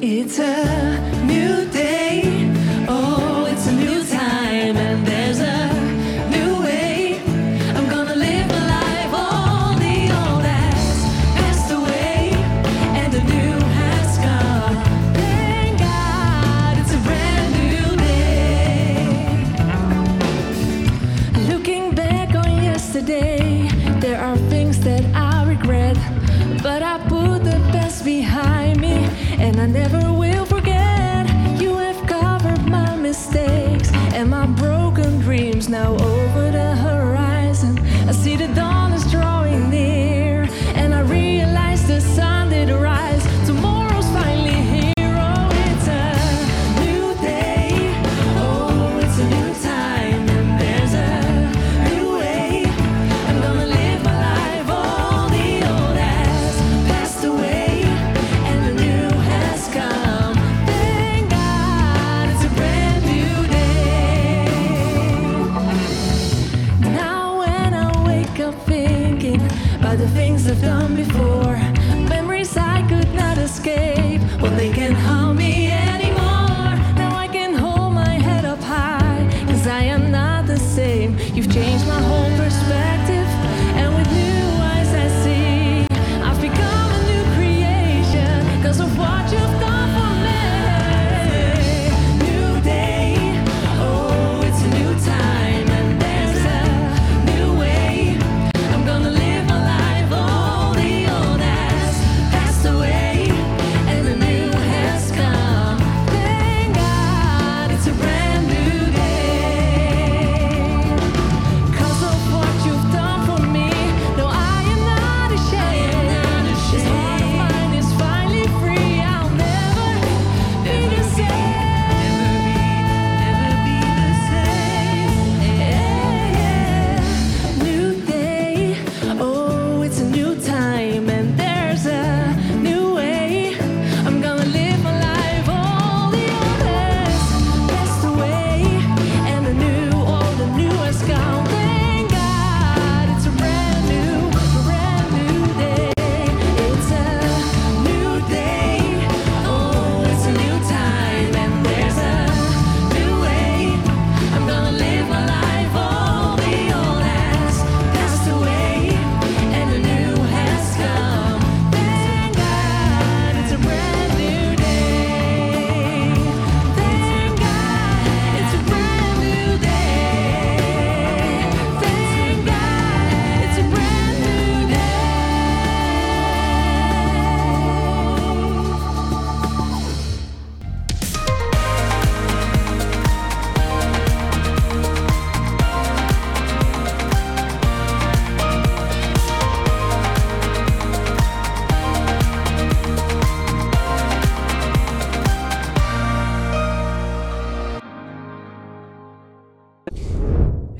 It's a new day. I never will forget. You have covered my mistakes and my broken dreams now. Oh,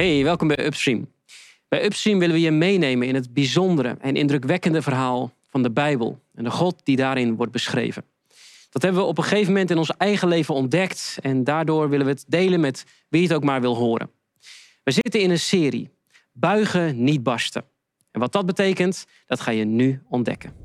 Hey, welkom bij Upstream. Bij Upstream willen we je meenemen in het bijzondere en indrukwekkende verhaal van de Bijbel en de God die daarin wordt beschreven. Dat hebben we op een gegeven moment in ons eigen leven ontdekt en daardoor willen we het delen met wie het ook maar wil horen. We zitten in een serie, Buigen, niet barsten. En wat dat betekent, dat ga je nu ontdekken.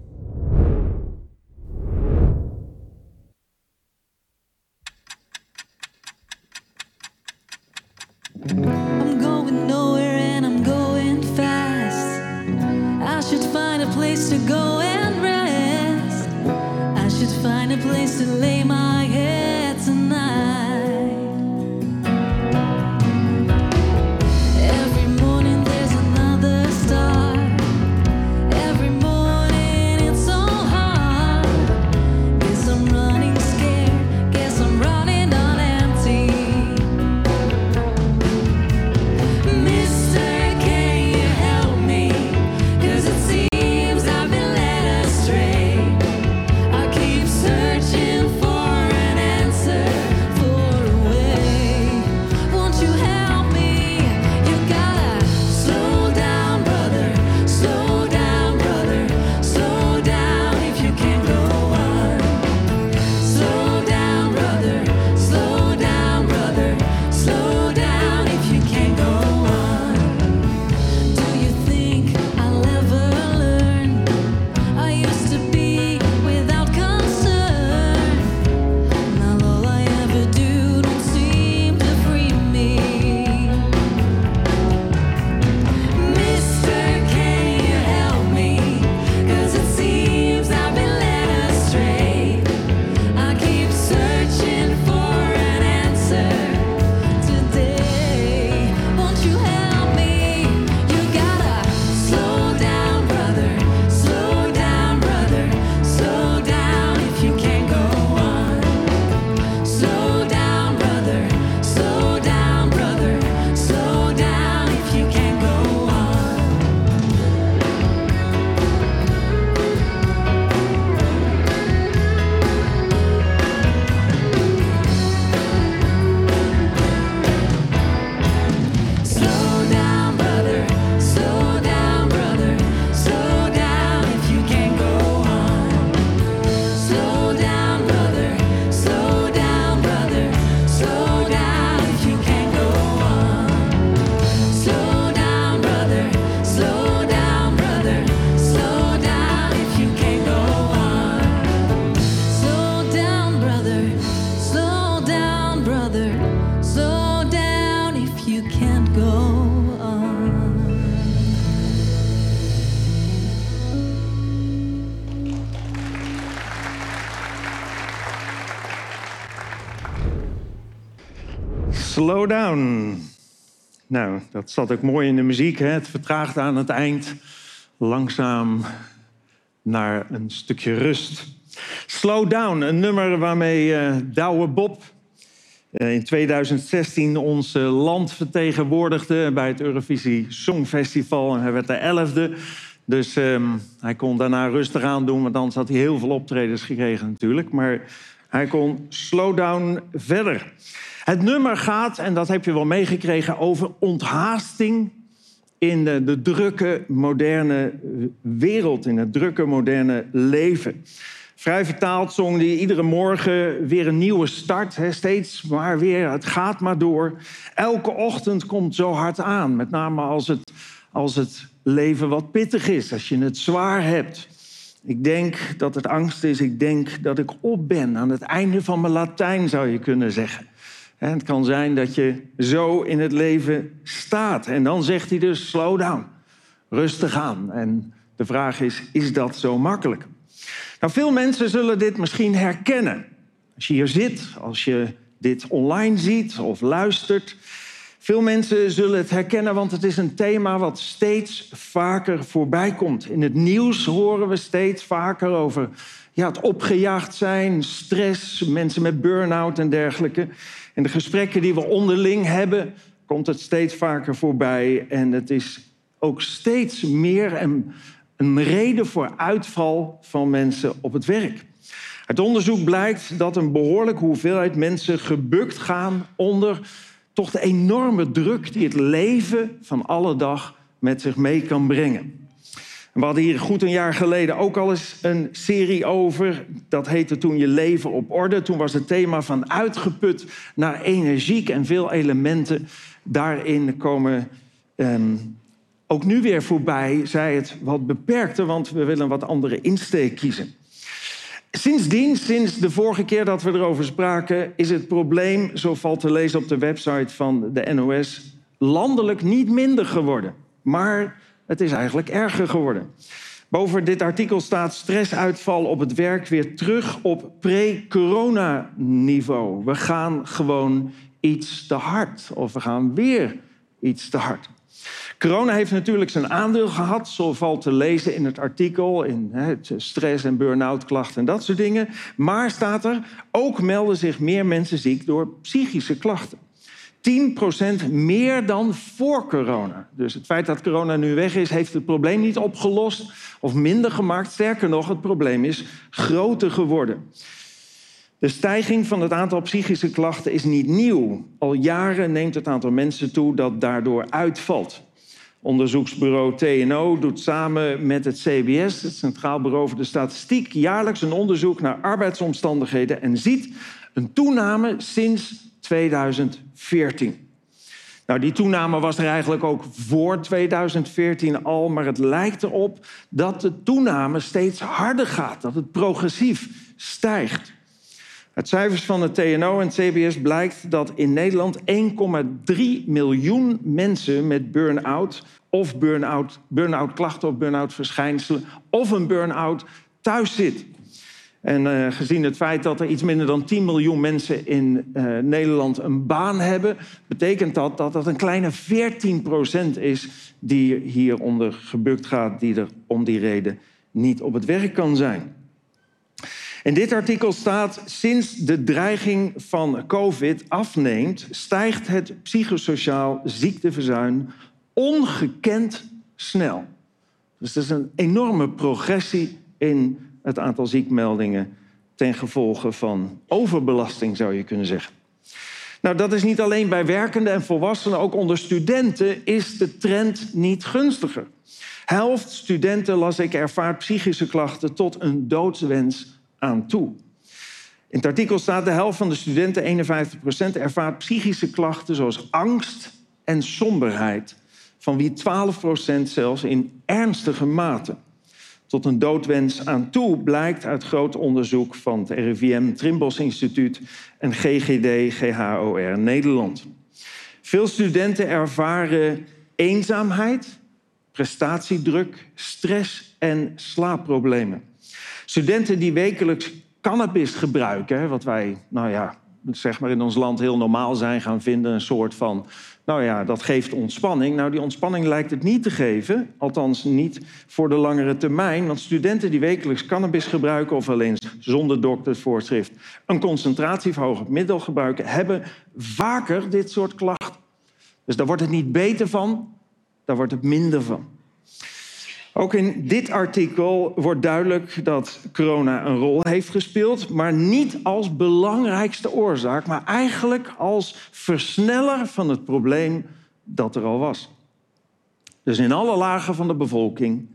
to go and rest. I should find a place to lay my Slow down. Nou, dat zat ook mooi in de muziek. Hè? Het vertraagt aan het eind langzaam naar een stukje rust. Slow down, een nummer waarmee eh Douwe Bob eh, in 2016 ons land vertegenwoordigde bij het Eurovisie Songfestival. En hij werd de elfde. Dus ehm, hij kon daarna rustig aan doen, want anders had hij heel veel optredens gekregen natuurlijk. Maar hij kon slow down verder. Het nummer gaat, en dat heb je wel meegekregen, over onthaasting in de, de drukke moderne wereld, in het drukke moderne leven. Vrij vertaald zong die iedere morgen weer een nieuwe start. Hè, steeds maar weer, het gaat maar door. Elke ochtend komt zo hard aan. Met name als het, als het leven wat pittig is, als je het zwaar hebt. Ik denk dat het angst is. Ik denk dat ik op ben. Aan het einde van mijn Latijn zou je kunnen zeggen. En het kan zijn dat je zo in het leven staat. En dan zegt hij dus, slow down. Rustig aan. En de vraag is, is dat zo makkelijk? Nou, veel mensen zullen dit misschien herkennen. Als je hier zit, als je dit online ziet of luistert. Veel mensen zullen het herkennen, want het is een thema wat steeds vaker voorbij komt. In het nieuws horen we steeds vaker over ja, het opgejaagd zijn, stress, mensen met burn-out en dergelijke. In de gesprekken die we onderling hebben, komt het steeds vaker voorbij. En het is ook steeds meer een, een reden voor uitval van mensen op het werk. Uit onderzoek blijkt dat een behoorlijke hoeveelheid mensen gebukt gaan onder toch de enorme druk die het leven van alle dag met zich mee kan brengen. We hadden hier goed een jaar geleden ook al eens een serie over. Dat heette toen Je leven op orde. Toen was het thema van uitgeput naar energiek en veel elementen daarin komen ehm, ook nu weer voorbij. Zij het wat beperkter, want we willen wat andere insteek kiezen. Sindsdien, sinds de vorige keer dat we erover spraken, is het probleem, zo valt te lezen op de website van de NOS, landelijk niet minder geworden. Maar het is eigenlijk erger geworden. Boven dit artikel staat stressuitval op het werk weer terug op pre-corona-niveau. We gaan gewoon iets te hard of we gaan weer iets te hard. Corona heeft natuurlijk zijn aandeel gehad, zo valt te lezen in het artikel, in stress- en burn-out klachten en dat soort dingen. Maar staat er, ook melden zich meer mensen ziek door psychische klachten. 10% meer dan voor corona. Dus het feit dat corona nu weg is, heeft het probleem niet opgelost of minder gemaakt. Sterker nog, het probleem is groter geworden. De stijging van het aantal psychische klachten is niet nieuw. Al jaren neemt het aantal mensen toe dat daardoor uitvalt. Onderzoeksbureau TNO doet samen met het CBS, het Centraal Bureau voor de Statistiek, jaarlijks een onderzoek naar arbeidsomstandigheden en ziet een toename sinds 2014. Nou, die toename was er eigenlijk ook voor 2014 al, maar het lijkt erop dat de toename steeds harder gaat, dat het progressief stijgt. Uit cijfers van het TNO en CBS blijkt dat in Nederland 1,3 miljoen mensen met burn-out of burn-out, burn-out klachten of burn-out verschijnselen of een burn-out thuis zit. En uh, gezien het feit dat er iets minder dan 10 miljoen mensen in uh, Nederland een baan hebben, betekent dat dat dat een kleine 14% is die hieronder gebukt gaat, die er om die reden niet op het werk kan zijn. In dit artikel staat: sinds de dreiging van COVID afneemt, stijgt het psychosociaal ziekteverzuim ongekend snel. Dus dat is een enorme progressie in het aantal ziekmeldingen ten gevolge van overbelasting, zou je kunnen zeggen. Nou, dat is niet alleen bij werkenden en volwassenen, ook onder studenten is de trend niet gunstiger. Helft studenten, las ik, ervaart psychische klachten tot een doodswens aan toe. In het artikel staat de helft van de studenten, 51%, ervaart psychische klachten zoals angst en somberheid, van wie 12% zelfs in ernstige mate. Tot een doodwens aan toe blijkt uit groot onderzoek van het RIVM, Trimbos Instituut en GGD GHOR Nederland. Veel studenten ervaren eenzaamheid, prestatiedruk, stress en slaapproblemen. Studenten die wekelijks cannabis gebruiken, wat wij nou ja, zeg maar in ons land heel normaal zijn gaan vinden. Een soort van, nou ja, dat geeft ontspanning. Nou, die ontspanning lijkt het niet te geven. Althans niet voor de langere termijn. Want studenten die wekelijks cannabis gebruiken... of wel eens zonder doktersvoorschrift een concentratieverhogend middel gebruiken... hebben vaker dit soort klachten. Dus daar wordt het niet beter van, daar wordt het minder van. Ook in dit artikel wordt duidelijk dat corona een rol heeft gespeeld, maar niet als belangrijkste oorzaak, maar eigenlijk als versneller van het probleem dat er al was. Dus in alle lagen van de bevolking,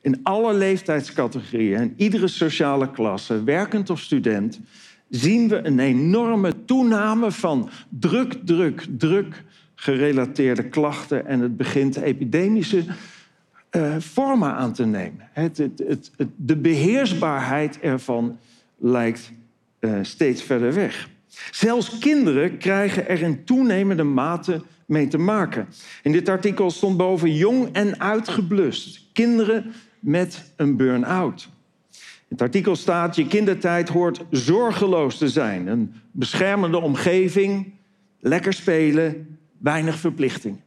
in alle leeftijdscategorieën en iedere sociale klasse, werkend of student, zien we een enorme toename van druk, druk, druk gerelateerde klachten en het begint epidemische vormen aan te nemen. Het, het, het, de beheersbaarheid ervan lijkt uh, steeds verder weg. Zelfs kinderen krijgen er in toenemende mate mee te maken. In dit artikel stond boven jong en uitgeblust. Kinderen met een burn-out. In het artikel staat: je kindertijd hoort zorgeloos te zijn. Een beschermende omgeving, lekker spelen, weinig verplichting.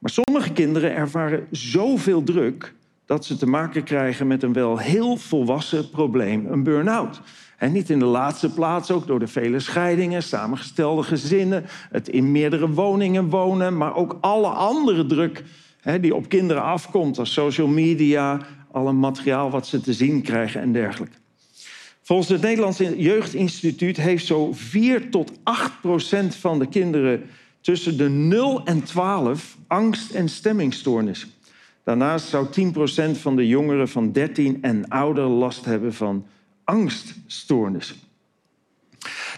Maar sommige kinderen ervaren zoveel druk dat ze te maken krijgen met een wel heel volwassen probleem, een burn-out. En niet in de laatste plaats ook door de vele scheidingen, samengestelde gezinnen, het in meerdere woningen wonen, maar ook alle andere druk hè, die op kinderen afkomt, als social media, alle materiaal wat ze te zien krijgen en dergelijke. Volgens het Nederlands Jeugdinstituut heeft zo 4 tot 8 procent van de kinderen tussen de 0 en 12 angst- en stemmingstoornissen. Daarnaast zou 10% van de jongeren van 13 en ouder last hebben van angststoornissen.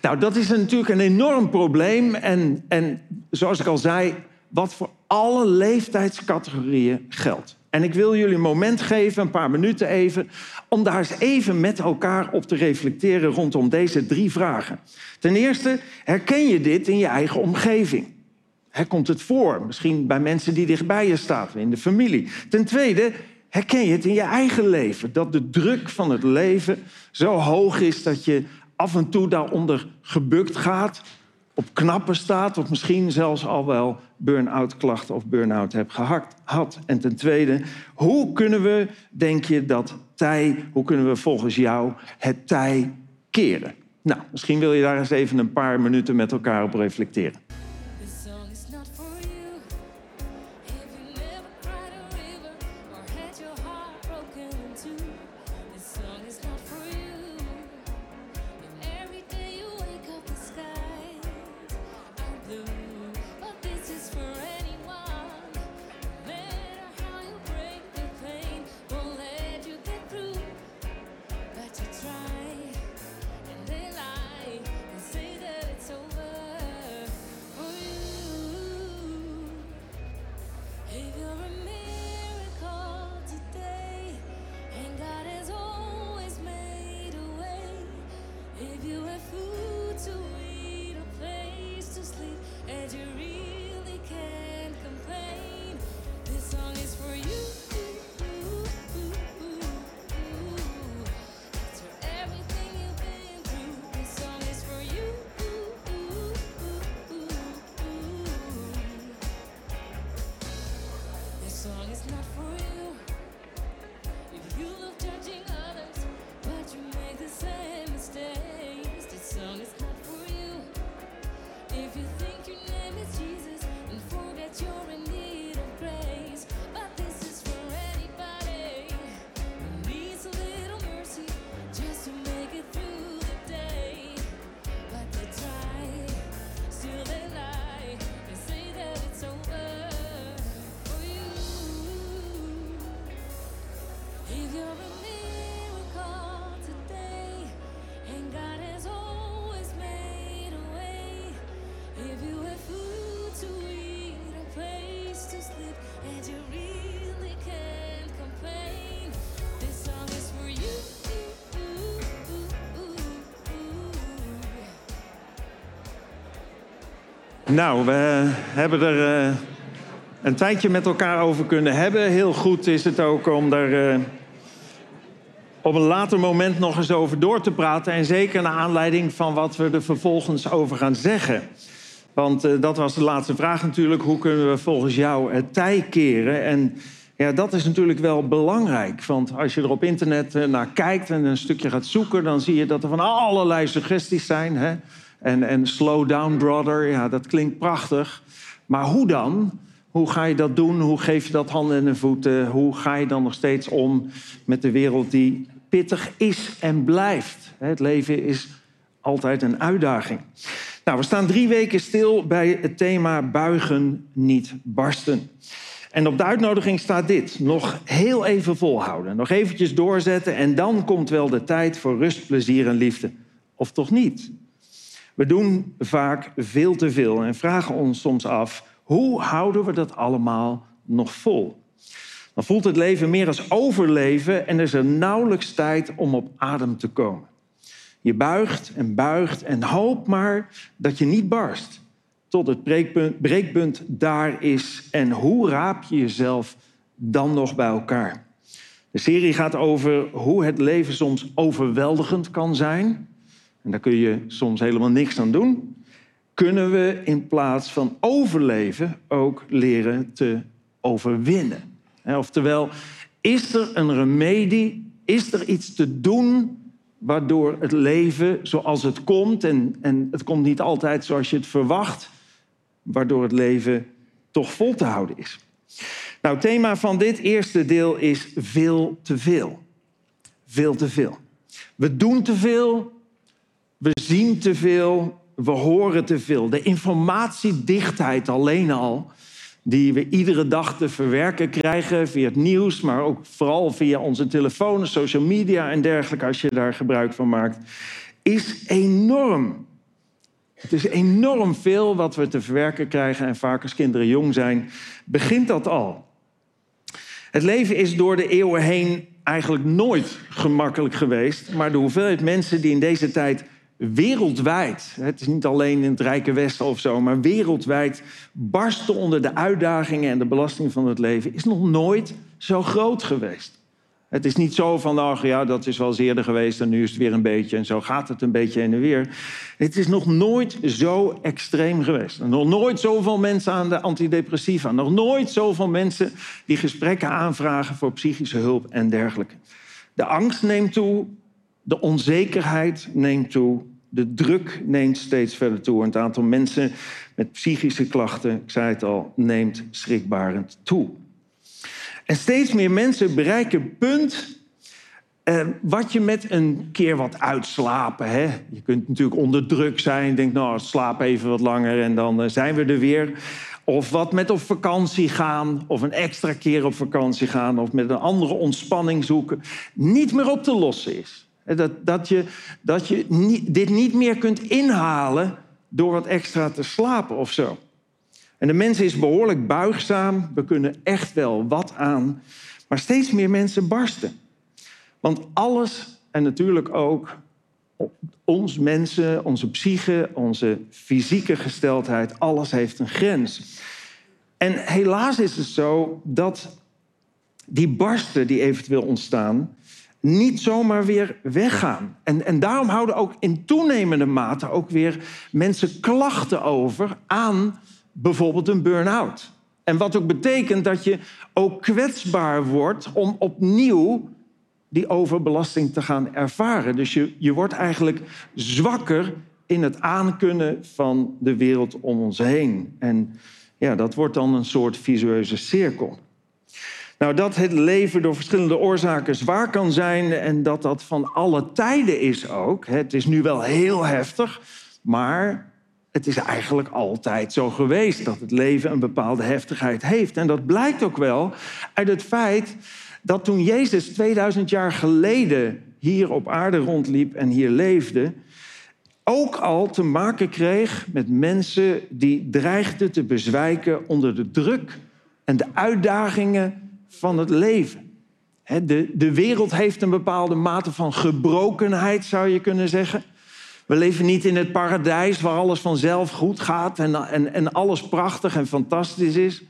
Nou, dat is natuurlijk een enorm probleem. En, en zoals ik al zei, wat voor alle leeftijdscategorieën geldt. En ik wil jullie een moment geven, een paar minuten even, om daar eens even met elkaar op te reflecteren rondom deze drie vragen. Ten eerste, herken je dit in je eigen omgeving? Komt het voor, misschien bij mensen die dichtbij je staan, in de familie. Ten tweede, herken je het in je eigen leven, dat de druk van het leven zo hoog is dat je af en toe daaronder gebukt gaat, op knappen staat, of misschien zelfs al wel burn-out klachten of burn-out hebt gehad. En ten tweede, hoe kunnen we, denk je, dat tij, hoe kunnen we volgens jou het tij keren? Nou, misschien wil je daar eens even een paar minuten met elkaar op reflecteren. Nou, we hebben er eh, een tijdje met elkaar over kunnen hebben. Heel goed is het ook om daar eh, op een later moment nog eens over door te praten. En zeker naar aanleiding van wat we er vervolgens over gaan zeggen. Want eh, dat was de laatste vraag natuurlijk. Hoe kunnen we volgens jou het tij keren? En ja, dat is natuurlijk wel belangrijk. Want als je er op internet naar kijkt en een stukje gaat zoeken... dan zie je dat er van allerlei suggesties zijn. Hè? En, en slow down, brother, ja, dat klinkt prachtig. Maar hoe dan? Hoe ga je dat doen? Hoe geef je dat handen en voeten? Hoe ga je dan nog steeds om met de wereld die pittig is en blijft? Het leven is altijd een uitdaging. Nou, we staan drie weken stil bij het thema buigen, niet barsten. En op de uitnodiging staat dit. Nog heel even volhouden. Nog eventjes doorzetten en dan komt wel de tijd voor rust, plezier en liefde. Of toch niet? We doen vaak veel te veel en vragen ons soms af... hoe houden we dat allemaal nog vol? Dan voelt het leven meer als overleven en is er nauwelijks tijd om op adem te komen. Je buigt en buigt en hoop maar dat je niet barst. Tot het breekpunt, breekpunt daar is. En hoe raap je jezelf dan nog bij elkaar? De serie gaat over hoe het leven soms overweldigend kan zijn. En daar kun je soms helemaal niks aan doen. Kunnen we in plaats van overleven ook leren te overwinnen? Oftewel, is er een remedie? Is er iets te doen waardoor het leven zoals het komt, en, en het komt niet altijd zoals je het verwacht, waardoor het leven toch vol te houden is. Nou, het thema van dit eerste deel is veel te veel. Veel te veel. We doen te veel, we zien te veel, we horen te veel. De informatiedichtheid alleen al, die we iedere dag te verwerken krijgen via het nieuws, maar ook vooral via onze telefoon, social media en dergelijke, als je daar gebruik van maakt, is enorm. Het is enorm veel wat we te verwerken krijgen en vaak als kinderen jong zijn, begint dat al. Het leven is door de eeuwen heen eigenlijk nooit gemakkelijk geweest, maar de hoeveelheid mensen die in deze tijd wereldwijd, het is niet alleen in het Rijke Westen of zo, maar wereldwijd barsten onder de uitdagingen en de belasting van het leven, is nog nooit zo groot geweest. Het is niet zo van, ja, dat is wel eens eerder geweest en nu is het weer een beetje en zo gaat het een beetje heen en weer. Het is nog nooit zo extreem geweest. Nog nooit zoveel mensen aan de antidepressiva. Nog nooit zoveel mensen die gesprekken aanvragen voor psychische hulp en dergelijke. De angst neemt toe, de onzekerheid neemt toe, de druk neemt steeds verder toe. En het aantal mensen met psychische klachten, ik zei het al, neemt schrikbarend toe. En steeds meer mensen bereiken het punt eh, wat je met een keer wat uitslapen. Hè? Je kunt natuurlijk onder druk zijn. Denk, nou, slaap even wat langer en dan eh, zijn we er weer. Of wat met op vakantie gaan. Of een extra keer op vakantie gaan. Of met een andere ontspanning zoeken. Niet meer op te lossen is. Dat, dat je, dat je niet, dit niet meer kunt inhalen door wat extra te slapen of zo. En de mens is behoorlijk buigzaam. We kunnen echt wel wat aan. Maar steeds meer mensen barsten. Want alles, en natuurlijk ook ons mensen, onze psyche, onze fysieke gesteldheid, alles heeft een grens. En helaas is het zo dat die barsten die eventueel ontstaan, niet zomaar weer weggaan. En, en daarom houden ook in toenemende mate ook weer mensen klachten over aan bijvoorbeeld een burn-out. En wat ook betekent dat je ook kwetsbaar wordt om opnieuw die overbelasting te gaan ervaren. Dus je, je wordt eigenlijk zwakker in het aankunnen van de wereld om ons heen. En ja, dat wordt dan een soort visueuze cirkel. Nou, dat het leven door verschillende oorzaken zwaar kan zijn en dat dat van alle tijden is ook. Het is nu wel heel heftig, maar het is eigenlijk altijd zo geweest dat het leven een bepaalde heftigheid heeft. En dat blijkt ook wel uit het feit dat toen Jezus 2000 jaar geleden hier op aarde rondliep en hier leefde, ook al te maken kreeg met mensen die dreigden te bezwijken onder de druk en de uitdagingen van het leven. De, de wereld heeft een bepaalde mate van gebrokenheid, zou je kunnen zeggen. We leven niet in het paradijs waar alles vanzelf goed gaat en, en, en alles prachtig en fantastisch is.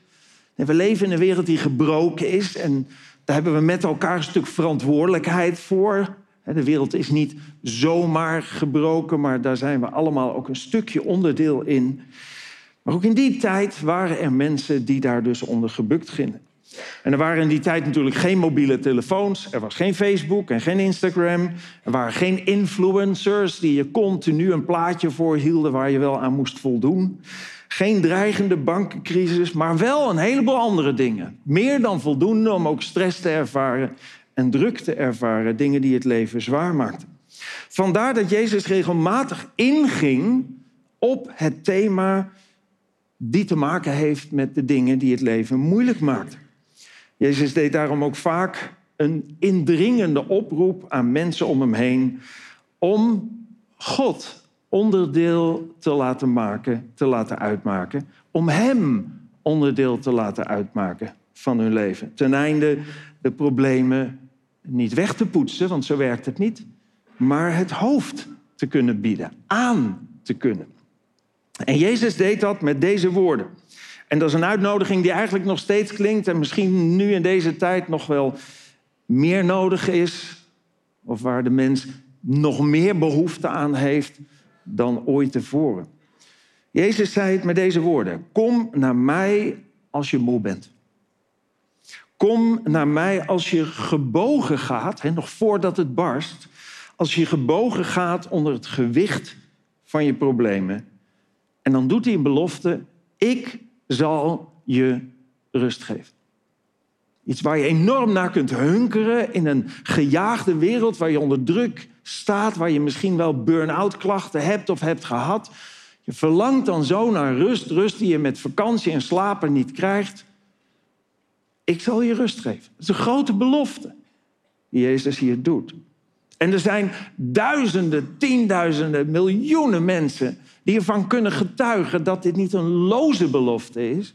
Nee, we leven in een wereld die gebroken is en Daar hebben we met elkaar een stuk verantwoordelijkheid voor. De wereld is niet zomaar gebroken, maar daar zijn we allemaal ook een stukje onderdeel in. Maar ook in die tijd waren er mensen die daar dus onder gebukt gingen. En er waren in die tijd natuurlijk geen mobiele telefoons. Er was geen Facebook en geen Instagram. Er waren geen influencers die je continu een plaatje voorhielden waar je wel aan moest voldoen. Geen dreigende bankencrisis, maar wel een heleboel andere dingen. Meer dan voldoende om ook stress te ervaren en druk te ervaren. Dingen die het leven zwaar maakten. Vandaar dat Jezus regelmatig inging op het thema die te maken heeft met de dingen die het leven moeilijk maakten. Jezus deed daarom ook vaak een indringende oproep aan mensen om hem heen om God onderdeel te laten maken, te laten uitmaken, om hem onderdeel te laten uitmaken van hun leven. Ten einde de problemen niet weg te poetsen, want zo werkt het niet, maar het hoofd te kunnen bieden, aan te kunnen. En Jezus deed dat met deze woorden. En dat is een uitnodiging die eigenlijk nog steeds klinkt en misschien nu in deze tijd nog wel meer nodig is, of waar de mens nog meer behoefte aan heeft dan ooit tevoren. Jezus zei het met deze woorden: Kom naar mij als je moe bent. Kom naar mij als je gebogen gaat, hè, nog voordat het barst, als je gebogen gaat onder het gewicht van je problemen. En dan doet hij een belofte: Ik zal je rust geven. Iets waar je enorm naar kunt hunkeren in een gejaagde wereld waar je onder druk staat, waar je misschien wel burn-out klachten hebt of hebt gehad. Je verlangt dan zo naar rust, rust die je met vakantie en slapen niet krijgt. Ik zal je rust geven. Dat is een grote belofte die Jezus hier doet. En er zijn duizenden, tienduizenden, miljoenen mensen die ervan kunnen getuigen dat dit niet een loze belofte is,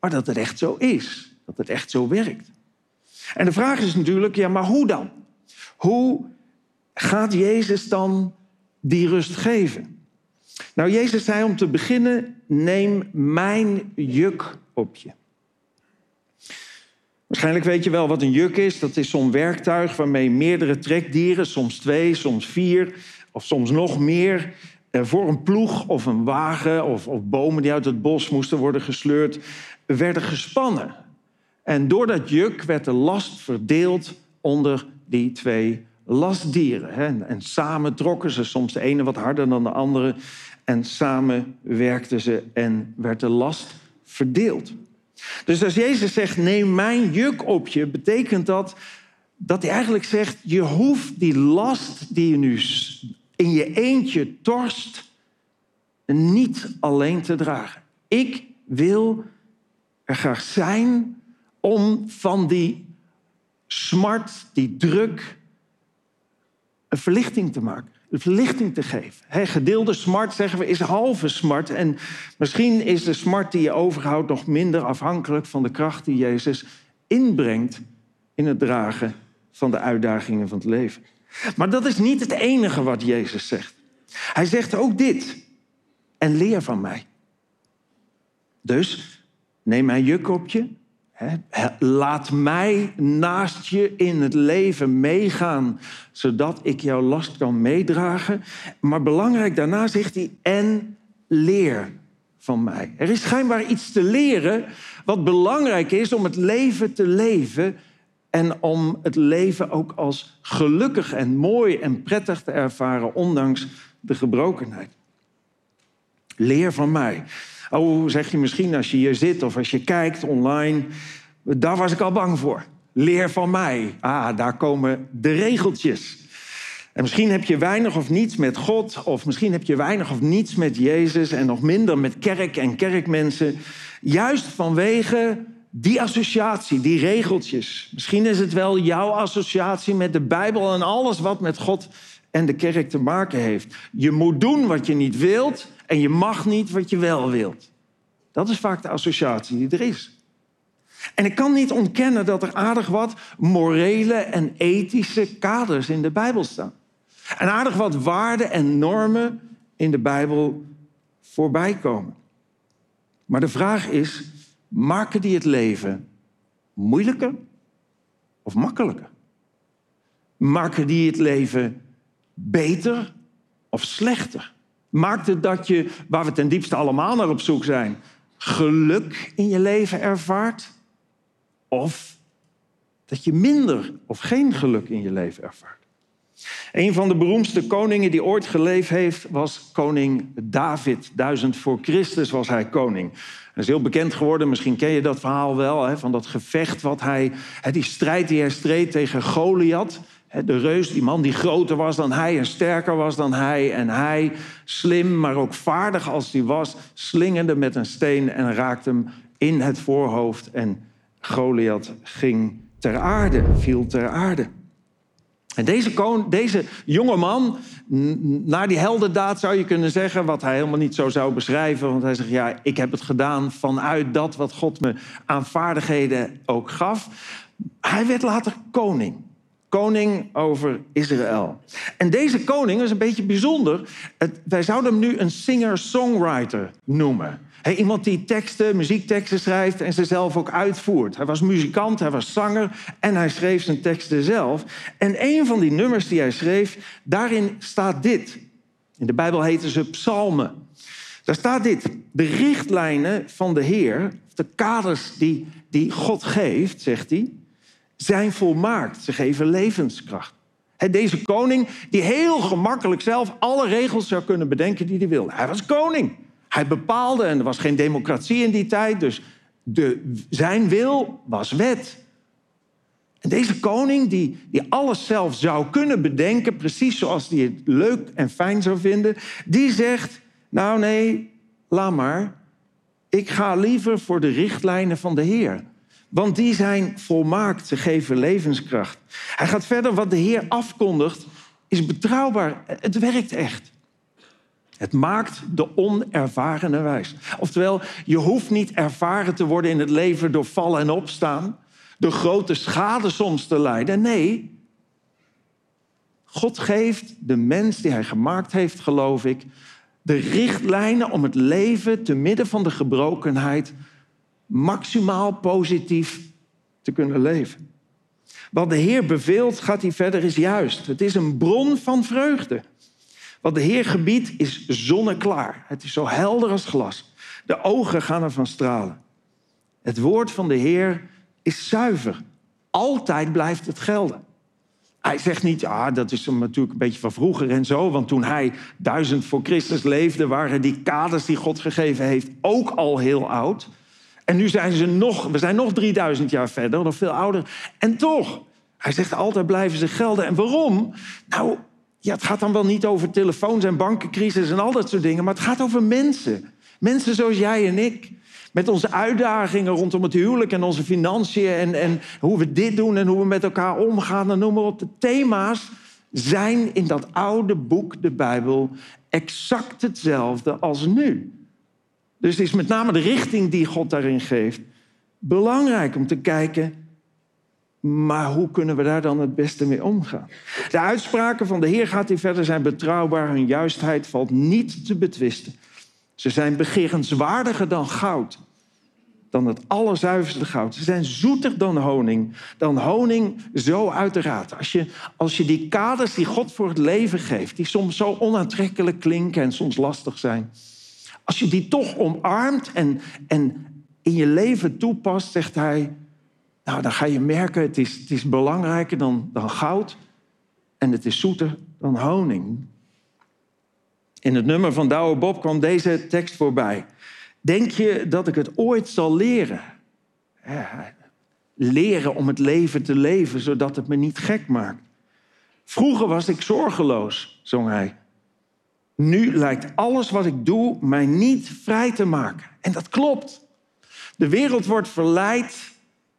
maar dat het echt zo is. Dat het echt zo werkt. En de vraag is natuurlijk, ja, maar hoe dan? Hoe gaat Jezus dan die rust geven? Nou, Jezus zei om te beginnen, neem mijn juk op je. Waarschijnlijk weet je wel wat een juk is. Dat is zo'n werktuig waarmee meerdere trekdieren, soms twee, soms vier of soms nog meer, voor een ploeg of een wagen of, of bomen die uit het bos moesten worden gesleurd, werden gespannen. En door dat juk werd de last verdeeld onder die twee lastdieren. En, en samen trokken ze, soms de ene wat harder dan de andere. En samen werkten ze en werd de last verdeeld. Dus als Jezus zegt, neem mijn juk op je, betekent dat dat hij eigenlijk zegt, je hoeft die last die je nu in je eentje torst, niet alleen te dragen. Ik wil er graag zijn om van die smart, die druk, een verlichting te maken. Een verlichting te geven. Gedeelde smart, zeggen we, is halve smart. En misschien is de smart die je overhoudt nog minder afhankelijk van de kracht die Jezus inbrengt in het dragen van de uitdagingen van het leven. Maar dat is niet het enige wat Jezus zegt. Hij zegt ook dit. En leer van mij. Dus neem mijn juk op je. hè. Laat mij naast je in het leven meegaan, zodat ik jouw last kan meedragen. Maar belangrijk, daarna zegt hij, en leer van mij. Er is schijnbaar iets te leren wat belangrijk is om het leven te leven en om het leven ook als gelukkig en mooi en prettig te ervaren, ondanks de gebrokenheid. Leer van mij. Oh, zeg je misschien als je hier zit of als je kijkt online. Daar was ik al bang voor. Leer van mij. Ah, daar komen de regeltjes. En misschien heb je weinig of niets met God, of misschien heb je weinig of niets met Jezus en nog minder met kerk en kerkmensen. Juist vanwege die associatie, die regeltjes. Misschien is het wel jouw associatie met de Bijbel en alles wat met God en de kerk te maken heeft. Je moet doen wat je niet wilt en je mag niet wat je wel wilt. Dat is vaak de associatie die er is. En ik kan niet ontkennen dat er aardig wat morele en ethische kaders in de Bijbel staan. En aardig wat waarden en normen in de Bijbel voorbij komen. Maar de vraag is, maken die het leven moeilijker of makkelijker? Maken die het leven beter of slechter? Maakt het dat je, waar we ten diepste allemaal naar op zoek zijn, geluk in je leven ervaart? Of dat je minder of geen geluk in je leven ervaart? Een van de beroemdste koningen die ooit geleefd heeft, was koning David. Duizend voor Christus was hij koning. Dat is heel bekend geworden, misschien ken je dat verhaal wel, hè, van dat gevecht wat hij, hè, die strijd die hij streed tegen Goliath. Hè, De reus, die man die groter was dan hij en sterker was dan hij. En hij, slim, maar ook vaardig als hij was, slingerde met een steen en raakte hem in het voorhoofd. En Goliath ging ter aarde, viel ter aarde. En deze, deze jonge man, na die heldendaad zou je kunnen zeggen, wat hij helemaal niet zo zou beschrijven, want hij zegt, ja, ik heb het gedaan vanuit dat wat God me aan vaardigheden ook gaf. Hij werd later koning. Koning over Israël. En deze koning is een beetje bijzonder. Wij zouden hem nu een singer-songwriter noemen. Hè, iemand die teksten, muziekteksten schrijft en ze zelf ook uitvoert. Hij was muzikant, hij was zanger en hij schreef zijn teksten zelf. En een van die nummers die hij schreef, daarin staat dit. In de Bijbel heten ze psalmen. Daar staat dit. De richtlijnen van de Heer, de kaders die, die God geeft, zegt hij, zijn volmaakt. Ze geven levenskracht. Deze koning die heel gemakkelijk zelf alle regels zou kunnen bedenken die hij wilde. Hij was koning. Hij bepaalde, en er was geen democratie in die tijd, dus de, zijn wil was wet. En deze koning, die, die alles zelf zou kunnen bedenken, precies zoals hij het leuk en fijn zou vinden, die zegt: Nou, nee, laat maar. Ik ga liever voor de richtlijnen van de Heer. Want die zijn volmaakt, ze geven levenskracht. Hij gaat verder, wat de Heer afkondigt, is betrouwbaar. Het werkt echt. Het maakt de onervarene wijs. Oftewel, je hoeft niet ervaren te worden in het leven door vallen en opstaan, door grote schade soms te lijden. Nee, God geeft de mens die hij gemaakt heeft, geloof ik, de richtlijnen om het leven te midden van de gebrokenheid maximaal positief te kunnen leven. Wat de Heer beveelt, gaat hij verder, is juist. Het is een bron van vreugde. Wat de Heer gebiedt is zonneklaar. Het is zo helder als glas. De ogen gaan ervan stralen. Het woord van de Heer is zuiver. Altijd blijft het gelden. Hij zegt niet, ah, dat is natuurlijk een beetje van vroeger en zo. Want toen hij duizend voor Christus leefde, waren die kaders die God gegeven heeft ook al heel oud. En nu zijn ze nog, we zijn nog 3000 jaar verder, nog veel ouder. En toch, hij zegt altijd blijven ze gelden. En waarom? Nou, ja, het gaat dan wel niet over telefoons en bankencrisis en al dat soort dingen, maar het gaat over mensen. Mensen zoals jij en ik. Met onze uitdagingen rondom het huwelijk en onze financiën en, en hoe we dit doen en hoe we met elkaar omgaan en noem maar op. De thema's zijn in dat oude boek, de Bijbel, exact hetzelfde als nu. Dus het is met name de richting die God daarin geeft belangrijk om te kijken, maar hoe kunnen we daar dan het beste mee omgaan? De uitspraken van de Heer gaat hier verder zijn betrouwbaar, hun juistheid valt niet te betwisten. Ze zijn begerenswaardiger dan goud, dan het allerzuiverste goud. Ze zijn zoeter dan honing, dan honing zo uit de raad. Als je, als je die kaders die God voor het leven geeft, die soms zo onaantrekkelijk klinken en soms lastig zijn, als je die toch omarmt en, en in je leven toepast, zegt hij, nou dan ga je merken, het is, het is belangrijker dan, dan goud en het is zoeter dan honing. In het nummer van Douwe Bob kwam deze tekst voorbij. Denk je dat ik het ooit zal leren? Leren om het leven te leven, zodat het me niet gek maakt. Vroeger was ik zorgeloos, zong hij. Nu lijkt alles wat ik doe mij niet vrij te maken. En dat klopt. De wereld wordt verleid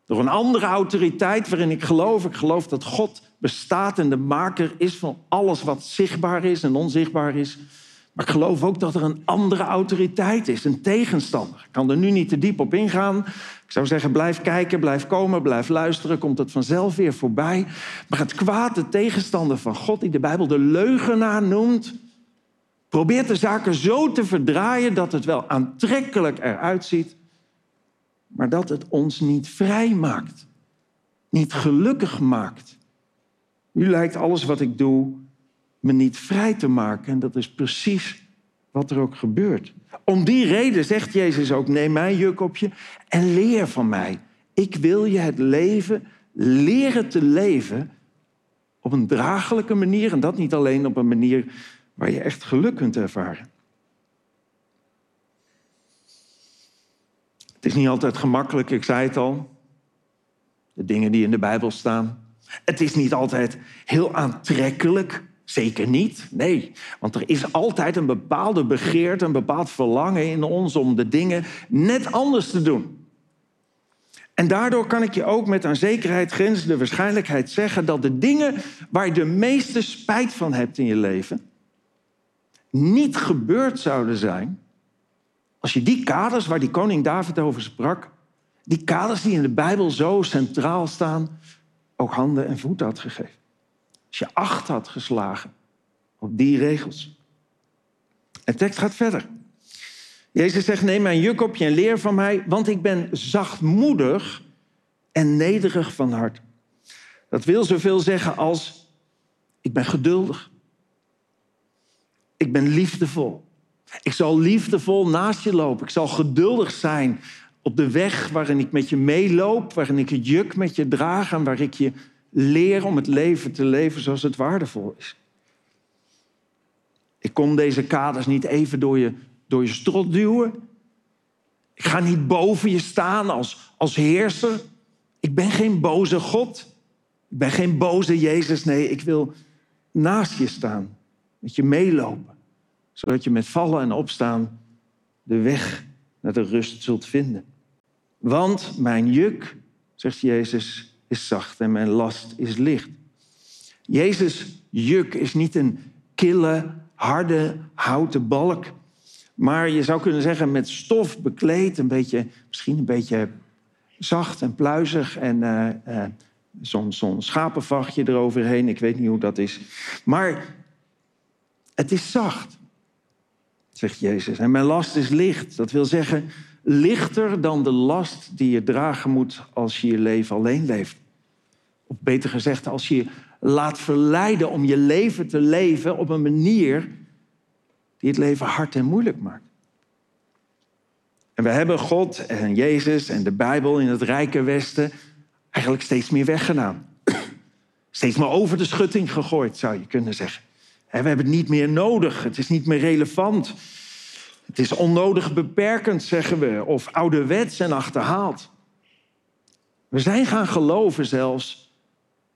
door een andere autoriteit waarin ik geloof. Ik geloof dat God bestaat en de maker is van alles wat zichtbaar is en onzichtbaar is. Maar ik geloof ook dat er een andere autoriteit is, een tegenstander. Ik kan er nu niet te diep op ingaan. Ik zou zeggen, blijf kijken, blijf komen, blijf luisteren. Komt het vanzelf weer voorbij. Maar het kwaad, de tegenstander van God, die de Bijbel de leugenaar noemt... probeert de zaken zo te verdraaien dat het wel aantrekkelijk eruit ziet... maar dat het ons niet vrij maakt. niet gelukkig maakt. U lijkt alles wat ik doe me niet vrij te maken. En dat is precies wat er ook gebeurt. Om die reden zegt Jezus ook: neem mijn juk op je en leer van mij. Ik wil je het leven leren te leven op een draaglijke manier. En dat niet alleen op een manier waar je echt geluk kunt ervaren. Het is niet altijd gemakkelijk, ik zei het al. De dingen die in de Bijbel staan. Het is niet altijd heel aantrekkelijk. Zeker niet. Nee, want er is altijd een bepaalde begeerte, een bepaald verlangen in ons om de dingen net anders te doen. En daardoor kan ik je ook met aan zekerheid grenzende waarschijnlijkheid zeggen dat de dingen waar je de meeste spijt van hebt in je leven niet gebeurd zouden zijn als je die kaders waar die koning David over sprak, die kaders die in de Bijbel zo centraal staan, ook handen en voeten had gegeven. Als je acht had geslagen op die regels. Het tekst gaat verder. Jezus zegt, neem mijn juk op je en leer van mij, want ik ben zachtmoedig en nederig van hart. Dat wil zoveel zeggen als, ik ben geduldig. Ik ben liefdevol. Ik zal liefdevol naast je lopen. Ik zal geduldig zijn op de weg waarin ik met je meeloop, waarin ik het juk met je draag en waar ik je leer om het leven te leven zoals het waardevol is. Ik kom deze kaders niet even door je, door je strot duwen. Ik ga niet boven je staan als, als heerser. Ik ben geen boze God. Ik ben geen boze Jezus. Nee, ik wil naast je staan, met je meelopen, zodat je met vallen en opstaan de weg naar de rust zult vinden. Want mijn juk, zegt Jezus, is zacht en mijn last is licht. Jezus' juk is niet een kille, harde, houten balk. Maar je zou kunnen zeggen met stof bekleed, een beetje, misschien een beetje zacht en pluizig. En uh, uh, zo'n zo schapenvachtje eroverheen. Ik weet niet hoe dat is. Maar het is zacht, zegt Jezus. En mijn last is licht. Dat wil zeggen, lichter dan de last die je dragen moet als je je leven alleen leeft. Of beter gezegd, als je je laat verleiden om je leven te leven op een manier die het leven hard en moeilijk maakt. En we hebben God en Jezus en de Bijbel in het rijke Westen eigenlijk steeds meer weggedaan. Steeds meer over de schutting gegooid, zou je kunnen zeggen. We hebben het niet meer nodig, het is niet meer relevant. Het is onnodig beperkend, zeggen we, of ouderwets en achterhaald. We zijn gaan geloven zelfs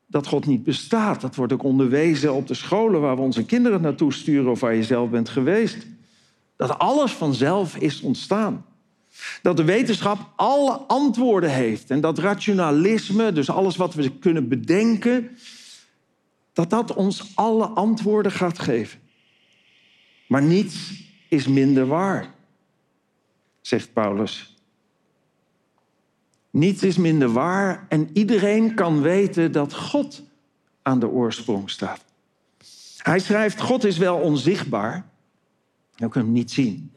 dat God niet bestaat. Dat wordt ook onderwezen op de scholen waar we onze kinderen naartoe sturen of waar je zelf bent geweest. Dat alles vanzelf is ontstaan. Dat de wetenschap alle antwoorden heeft en dat rationalisme, dus alles wat we kunnen bedenken, dat dat ons alle antwoorden gaat geven. Maar niets is minder waar, zegt Paulus. Niets is minder waar en iedereen kan weten dat God aan de oorsprong staat. Hij schrijft, God is wel onzichtbaar, je kunt hem niet zien.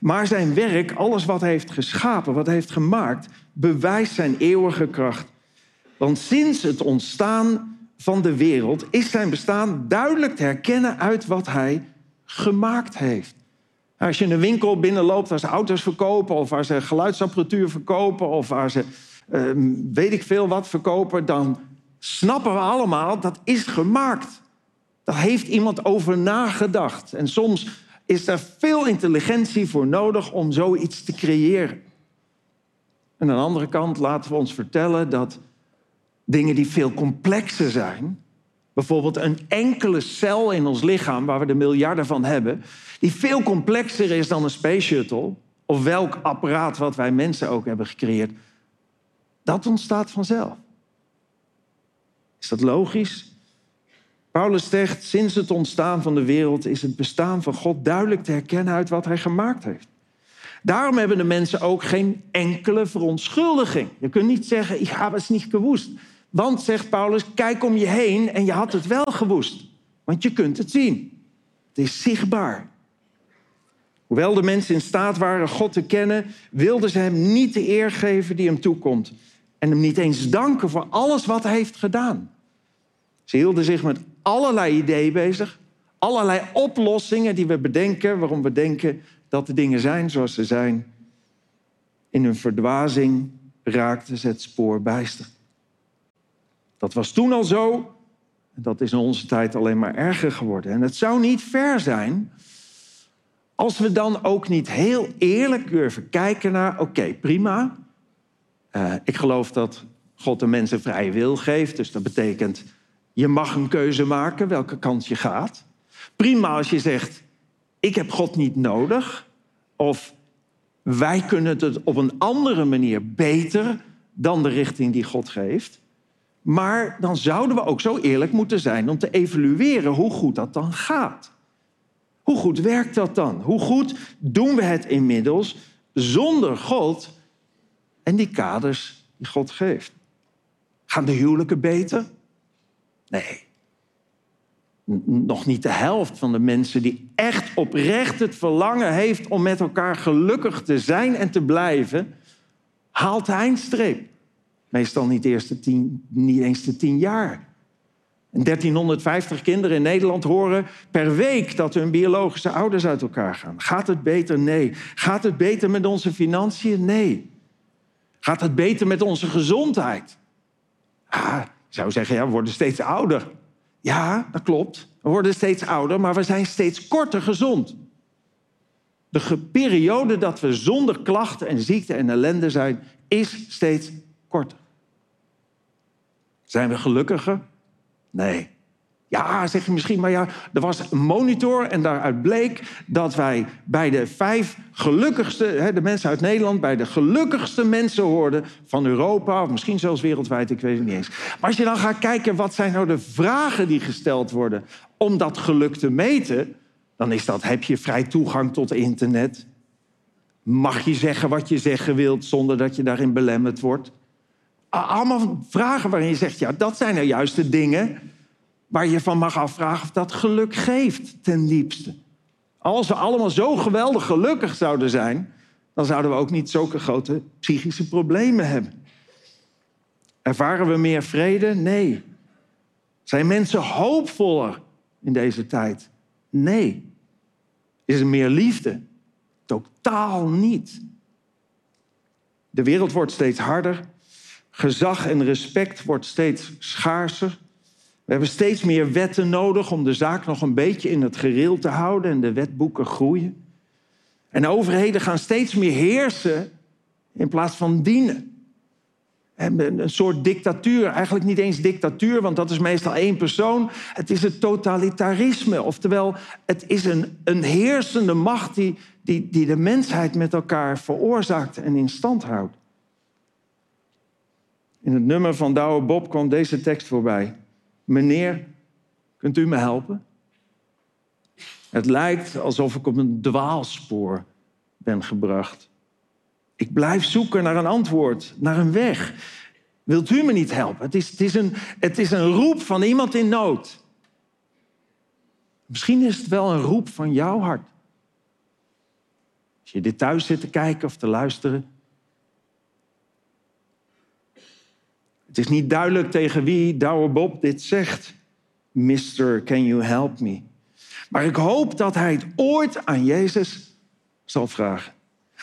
Maar zijn werk, alles wat hij heeft geschapen, wat hij heeft gemaakt, bewijst zijn eeuwige kracht. Want sinds het ontstaan van de wereld is zijn bestaan duidelijk te herkennen uit wat hij gemaakt heeft. Als je in een winkel binnenloopt waar ze auto's verkopen, of waar ze geluidsapparatuur verkopen, of waar ze uh, weet ik veel wat verkopen, dan snappen we allemaal dat is gemaakt. Daar heeft iemand over nagedacht. En soms is er veel intelligentie voor nodig om zoiets te creëren. En aan de andere kant laten we ons vertellen dat dingen die veel complexer zijn, bijvoorbeeld een enkele cel in ons lichaam, waar we er miljarden van hebben, die veel complexer is dan een space shuttle, of welk apparaat wat wij mensen ook hebben gecreëerd, dat ontstaat vanzelf. Is dat logisch? Paulus zegt, sinds het ontstaan van de wereld is het bestaan van God duidelijk te herkennen uit wat hij gemaakt heeft. Daarom hebben de mensen ook geen enkele verontschuldiging. Je kunt niet zeggen, ik heb het niet gewoest. Want, zegt Paulus, kijk om je heen en je had het wel gewoest. Want je kunt het zien. Het is zichtbaar. Hoewel de mensen in staat waren God te kennen, wilden ze hem niet de eer geven die hem toekomt. En hem niet eens danken voor alles wat hij heeft gedaan. Ze hielden zich met allerlei ideeën bezig. Allerlei oplossingen die we bedenken, waarom we denken dat de dingen zijn zoals ze zijn. In hun verdwazing raakten ze het spoor bijster. Dat was toen al zo. En dat is in onze tijd alleen maar erger geworden. En het zou niet ver zijn als we dan ook niet heel eerlijk durven kijken naar... oké, prima. Eh, ik geloof dat God de mensen vrije wil geeft. Dus dat betekent, je mag een keuze maken welke kant je gaat. Prima als je zegt, ik heb God niet nodig. Of wij kunnen het op een andere manier beter dan de richting die God geeft. Maar dan zouden we ook zo eerlijk moeten zijn om te evalueren hoe goed dat dan gaat. Hoe goed werkt dat dan? Hoe goed doen we het inmiddels zonder God en die kaders die God geeft? Gaan de huwelijken beter? Nee. Nog niet de helft van de mensen die echt oprecht het verlangen heeft om met elkaar gelukkig te zijn en te blijven, haalt de eindstreep. Meestal niet, niet eens de tien jaar. En 1350 kinderen in Nederland horen per week dat hun biologische ouders uit elkaar gaan. Gaat het beter? Nee. Gaat het beter met onze financiën? Nee. Gaat het beter met onze gezondheid? Ah, zou zeggen, ja, we worden steeds ouder. Ja, dat klopt. We worden steeds ouder, maar we zijn steeds korter gezond. De periode dat we zonder klachten en ziekte en ellende zijn, is steeds korter. Zijn we gelukkiger? Nee. Ja, zeg je misschien, maar ja, er was een monitor en daaruit bleek dat wij bij de vijf gelukkigste, de mensen uit Nederland, bij de gelukkigste mensen hoorden van Europa, of misschien zelfs wereldwijd, ik weet het niet eens. Maar als je dan gaat kijken, wat zijn nou de vragen die gesteld worden om dat geluk te meten, dan is dat, heb je vrij toegang tot internet? Mag je zeggen wat je zeggen wilt zonder dat je daarin belemmerd wordt? Allemaal vragen waarin je zegt, ja, dat zijn nou juist de dingen waar je van mag afvragen of dat geluk geeft ten diepste. Als we allemaal zo geweldig gelukkig zouden zijn, dan zouden we ook niet zulke grote psychische problemen hebben. Ervaren we meer vrede? Nee. Zijn mensen hoopvoller in deze tijd? Nee. Is er meer liefde? Totaal niet. De wereld wordt steeds harder. Gezag en respect wordt steeds schaarser. We hebben steeds meer wetten nodig om de zaak nog een beetje in het gereel te houden en de wetboeken groeien. En overheden gaan steeds meer heersen in plaats van dienen. En Een soort dictatuur, eigenlijk niet eens dictatuur, want dat is meestal één persoon. Het is het totalitarisme, oftewel het is een, een heersende macht die, die, die de mensheid met elkaar veroorzaakt en in stand houdt. In het nummer van Douwe Bob kwam deze tekst voorbij. Meneer, kunt u me helpen? Het lijkt alsof ik op een dwaalspoor ben gebracht. Ik blijf zoeken naar een antwoord, naar een weg. Wilt u me niet helpen? Het is, het is, een, het is een roep van iemand in nood. Misschien is het wel een roep van jouw hart. Als je dit thuis zit te kijken of te luisteren. Het is niet duidelijk tegen wie Douwe Bob dit zegt. Mister, can you help me? Maar ik hoop dat hij het ooit aan Jezus zal vragen.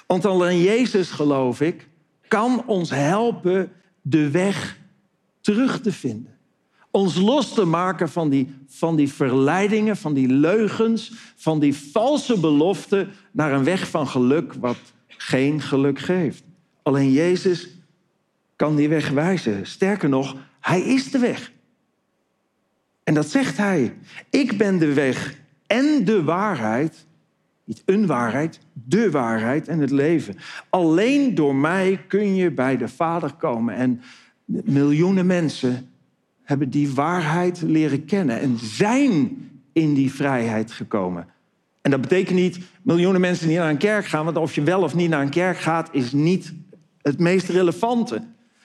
Want alleen Jezus, geloof ik, kan ons helpen de weg terug te vinden. Ons los te maken van die, van die verleidingen, van die leugens, van die valse beloften naar een weg van geluk wat geen geluk geeft. Alleen Jezus kan die weg wijzen. Sterker nog, hij is de weg. En dat zegt hij. Ik ben de weg en de waarheid. Niet een waarheid, de waarheid en het leven. Alleen door mij kun je bij de Vader komen. En miljoenen mensen hebben die waarheid leren kennen en zijn in die vrijheid gekomen. En dat betekent niet miljoenen mensen die naar een kerk gaan, want of je wel of niet naar een kerk gaat, is niet het meest relevante.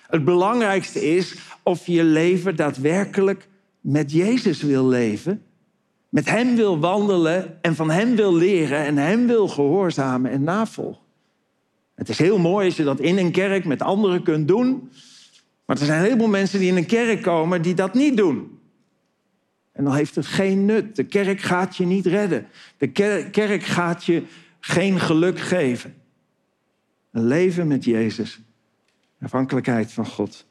Het belangrijkste is of je leven daadwerkelijk met Jezus wil leven, met Hem wil wandelen en van Hem wil leren en Hem wil gehoorzamen en navolgen. Het is heel mooi als je dat in een kerk met anderen kunt doen. Maar er zijn een heleboel mensen die in een kerk komen die dat niet doen. En dan heeft het geen nut. De kerk gaat je niet redden. De ker- kerk gaat je geen geluk geven. Een leven met Jezus, afhankelijkheid van God,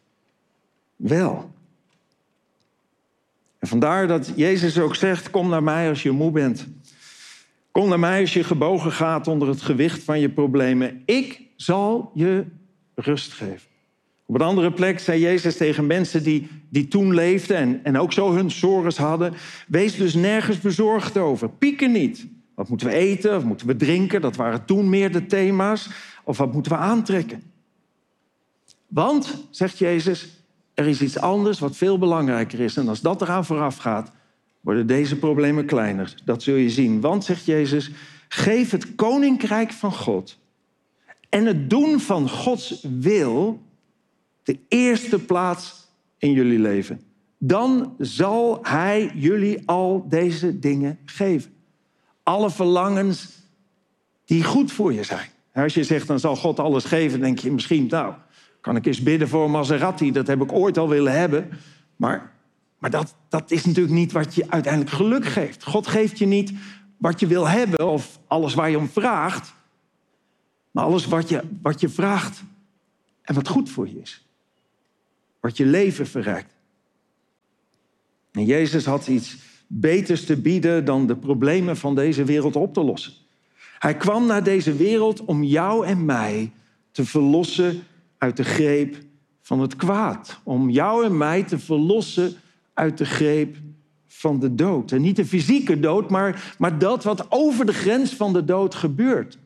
wel. En vandaar dat Jezus ook zegt: Kom naar mij als je moe bent. Kom naar mij als je gebogen gaat onder het gewicht van je problemen. Ik zal je rust geven. Op een andere plek zei Jezus tegen mensen die, die toen leefden en, en ook zo hun sores hadden: Wees dus nergens bezorgd over. Pieken niet. Wat moeten we eten? Wat moeten we drinken? Dat waren toen meer de thema's. Of wat moeten we aantrekken? Want, zegt Jezus, er is iets anders wat veel belangrijker is. En als dat eraan vooraf gaat, worden deze problemen kleiner. Dat zul je zien. Want, zegt Jezus, geef het koninkrijk van God en het doen van Gods wil de eerste plaats in jullie leven. Dan zal Hij jullie al deze dingen geven. Alle verlangens die goed voor je zijn. Als je zegt, dan zal God alles geven, denk je misschien, nou, kan ik eens bidden voor een Maserati, dat heb ik ooit al willen hebben. Maar, maar dat, dat is natuurlijk niet wat je uiteindelijk geluk geeft. God geeft je niet wat je wil hebben of alles waar je om vraagt, maar alles wat je, wat je vraagt en wat goed voor je is. Wat je leven verrijkt. En Jezus had iets beters te bieden dan de problemen van deze wereld op te lossen. Hij kwam naar deze wereld om jou en mij te verlossen uit de greep van het kwaad. Om jou en mij te verlossen uit de greep van de dood. En niet de fysieke dood, maar, maar dat wat over de grens van de dood gebeurt.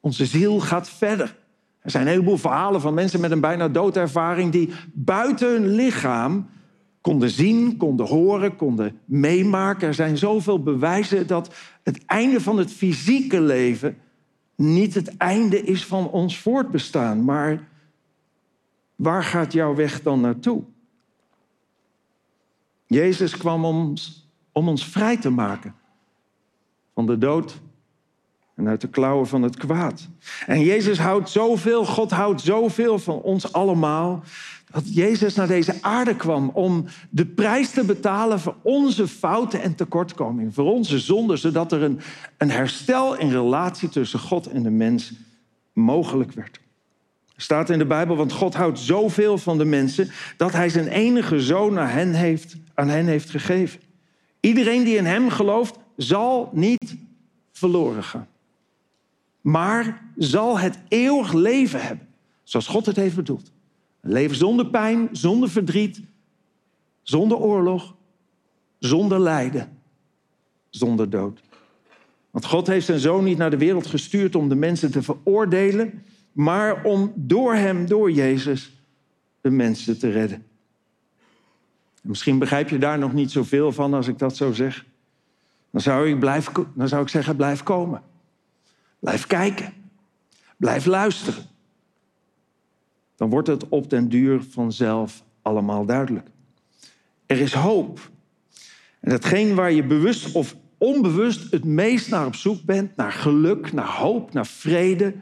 Onze ziel gaat verder. Er zijn een heleboel verhalen van mensen met een bijna doodervaring die buiten hun lichaam konden zien, konden horen, konden meemaken. Er zijn zoveel bewijzen dat het einde van het fysieke leven niet het einde is van ons voortbestaan. Maar waar gaat jouw weg dan naartoe? Jezus kwam om, om ons vrij te maken van de dood en uit de klauwen van het kwaad. En Jezus houdt zoveel, God houdt zoveel van ons allemaal, dat Jezus naar deze aarde kwam om de prijs te betalen voor onze fouten en tekortkomingen, voor onze zonden, zodat er een, een herstel in relatie tussen God en de mens mogelijk werd. Er staat in de Bijbel, want God houdt zoveel van de mensen dat hij zijn enige zoon aan hen heeft, aan hen heeft gegeven. Iedereen die in hem gelooft, zal niet verloren gaan, maar zal het eeuwig leven hebben, zoals God het heeft bedoeld. Een leven zonder pijn, zonder verdriet, zonder oorlog, zonder lijden, zonder dood. Want God heeft zijn zoon niet naar de wereld gestuurd om de mensen te veroordelen, maar om door hem, door Jezus, de mensen te redden. En misschien begrijp je daar nog niet zoveel van als ik dat zo zeg. Dan zou ik, blijf, dan zou ik zeggen, blijf komen. Blijf kijken. Blijf luisteren dan wordt het op den duur vanzelf allemaal duidelijk. Er is hoop. En datgene waar je bewust of onbewust het meest naar op zoek bent, naar geluk, naar hoop, naar vrede,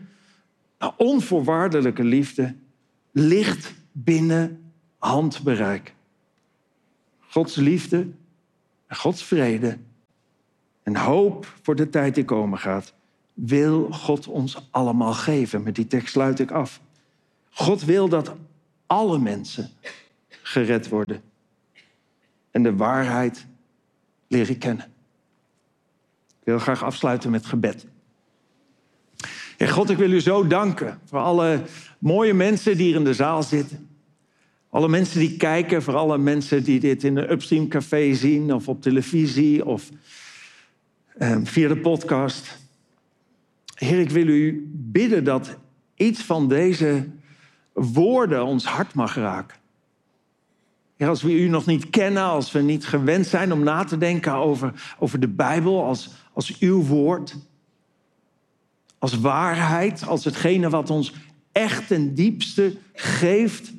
naar onvoorwaardelijke liefde, ligt binnen handbereik. Gods liefde en Gods vrede en hoop voor de tijd die komen gaat, wil God ons allemaal geven. Met die tekst sluit ik af. God wil dat alle mensen gered worden en de waarheid leren kennen. Ik wil graag afsluiten met gebed. Heer God, ik wil u zo danken voor alle mooie mensen die hier in de zaal zitten. Alle mensen die kijken, voor alle mensen die dit in een Upstream Café zien of op televisie of eh, via de podcast. Heer, ik wil u bidden dat iets van deze woorden ons hart mag raken. Ja, als we u nog niet kennen, als we niet gewend zijn om na te denken over, over de Bijbel als, als uw woord, als waarheid, als hetgene wat ons echt ten diepste geeft,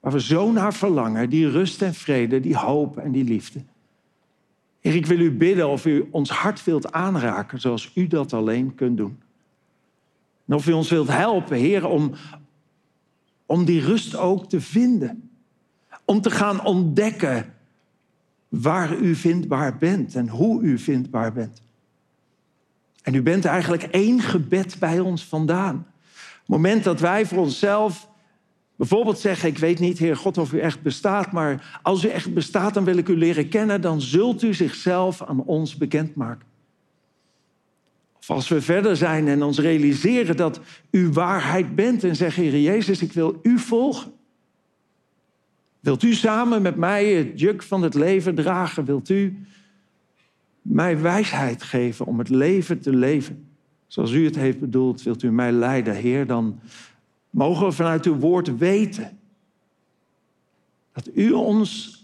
waar we zo naar verlangen, die rust en vrede, die hoop en die liefde. Heer, ik wil u bidden of u ons hart wilt aanraken zoals u dat alleen kunt doen. En of u ons wilt helpen, Heer, om, om die rust ook te vinden. Om te gaan ontdekken waar u vindbaar bent en hoe u vindbaar bent. En u bent eigenlijk één gebed bij ons vandaan. Het moment dat wij voor onszelf bijvoorbeeld zeggen: Ik weet niet, Heer God, of u echt bestaat, maar als u echt bestaat, dan wil ik u leren kennen, dan zult u zichzelf aan ons bekendmaken. Als we verder zijn en ons realiseren dat u waarheid bent en zeggen: Heer Jezus, ik wil u volgen. Wilt u samen met mij het juk van het leven dragen? Wilt u mij wijsheid geven om het leven te leven zoals u het heeft bedoeld? Wilt u mij leiden, Heer? Dan mogen we vanuit uw woord weten dat u ons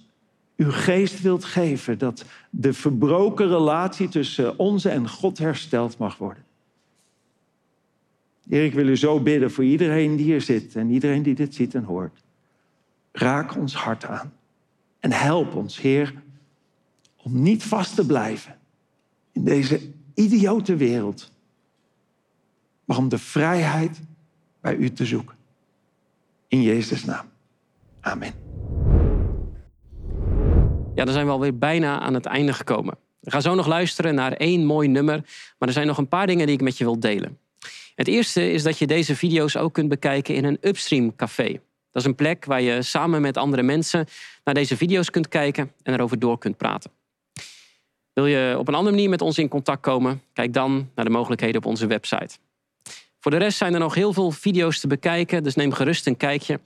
uw geest wilt geven, dat de verbroken relatie tussen ons en God hersteld mag worden. Heer, ik wil u zo bidden voor iedereen die hier zit en iedereen die dit ziet en hoort. Raak ons hart aan en help ons, Heer, om niet vast te blijven in deze idiote wereld, maar om de vrijheid bij u te zoeken. In Jezus' naam. Amen. Ja, dan zijn we alweer bijna aan het einde gekomen. We gaan zo nog luisteren naar één mooi nummer, maar er zijn nog een paar dingen die ik met je wil delen. Het eerste is dat je deze video's ook kunt bekijken in een Upstream café. Dat is een plek waar je samen met andere mensen naar deze video's kunt kijken en erover door kunt praten. Wil je op een andere manier met ons in contact komen? Kijk dan naar de mogelijkheden op onze website. Voor de rest zijn er nog heel veel video's te bekijken, dus neem gerust een kijkje.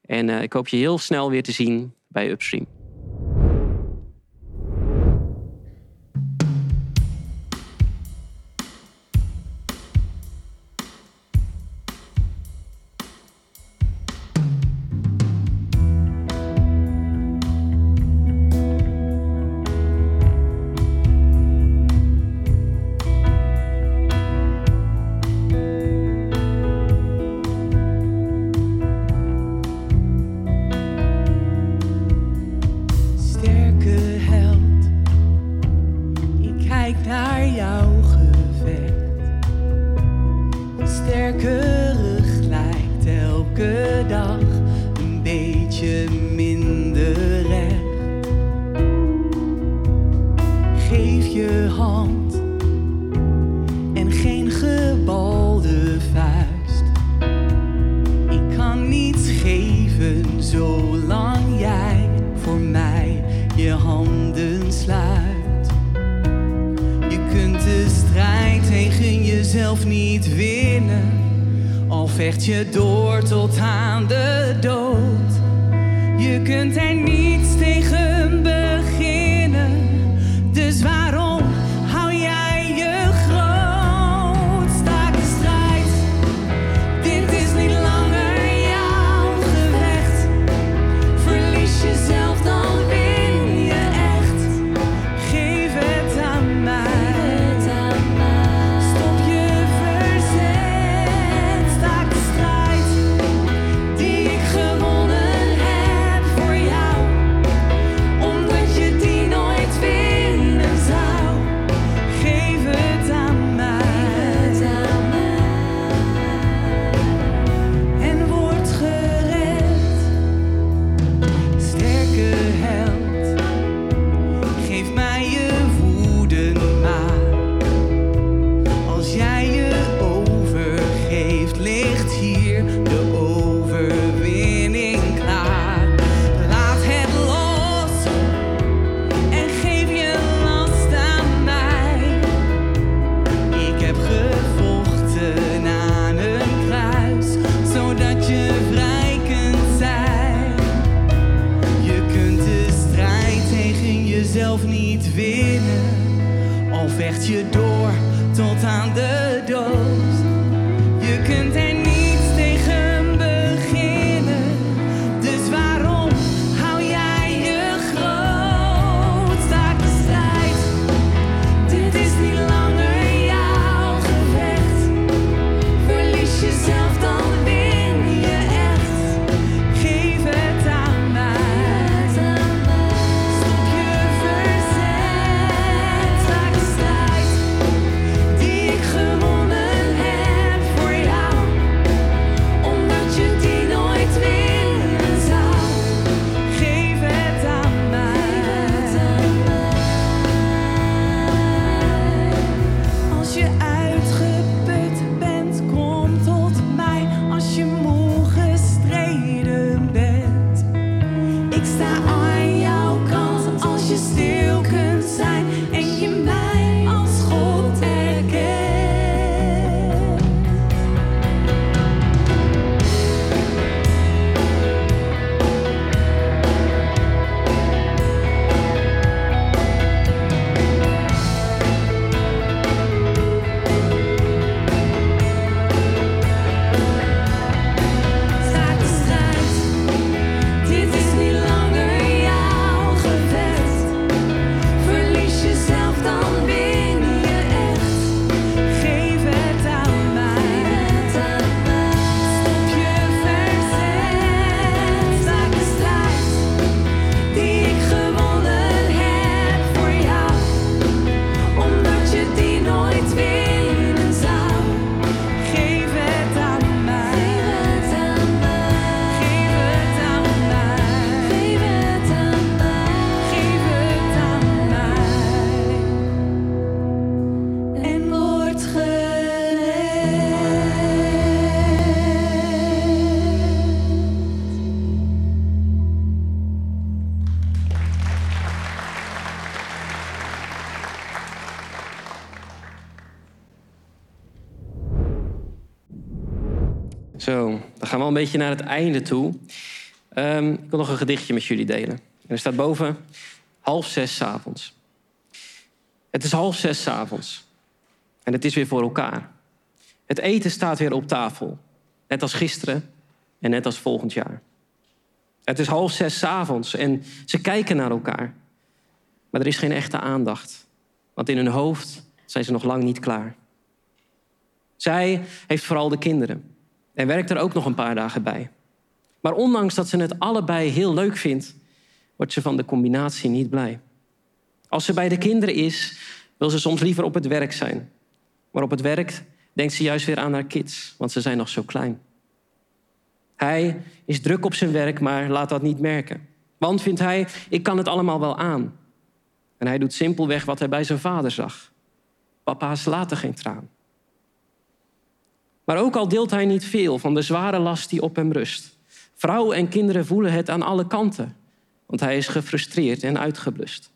En uh, ik hoop je heel snel weer te zien bij Upstream. Je kunt de strijd tegen jezelf niet winnen, al vecht je door tot aan de dood. Je kunt er niets tegen Zo, dan gaan we al een beetje naar het einde toe. Ehm, ik wil nog een gedichtje met jullie delen. En er staat boven half zes 's avonds. Het is half zes 's avonds. En het is weer voor elkaar. Het eten staat weer op tafel. Net als gisteren en net als volgend jaar. Het is half zes 's avonds en ze kijken naar elkaar. Maar er is geen echte aandacht. Want in hun hoofd zijn ze nog lang niet klaar. Zij heeft vooral de kinderen. En werkt er ook nog een paar dagen bij. Maar ondanks dat ze het allebei heel leuk vindt, wordt ze van de combinatie niet blij. Als ze bij de kinderen is, wil ze soms liever op het werk zijn. Maar op het werk denkt ze juist weer aan haar kids, want ze zijn nog zo klein. Hij is druk op zijn werk, maar laat dat niet merken. Want vindt hij, ik kan het allemaal wel aan. En hij doet simpelweg wat hij bij zijn vader zag. Papa's laten geen traan. Maar ook al deelt hij niet veel van de zware last die op hem rust. Vrouwen en kinderen voelen het aan alle kanten, want hij is gefrustreerd en uitgeblust.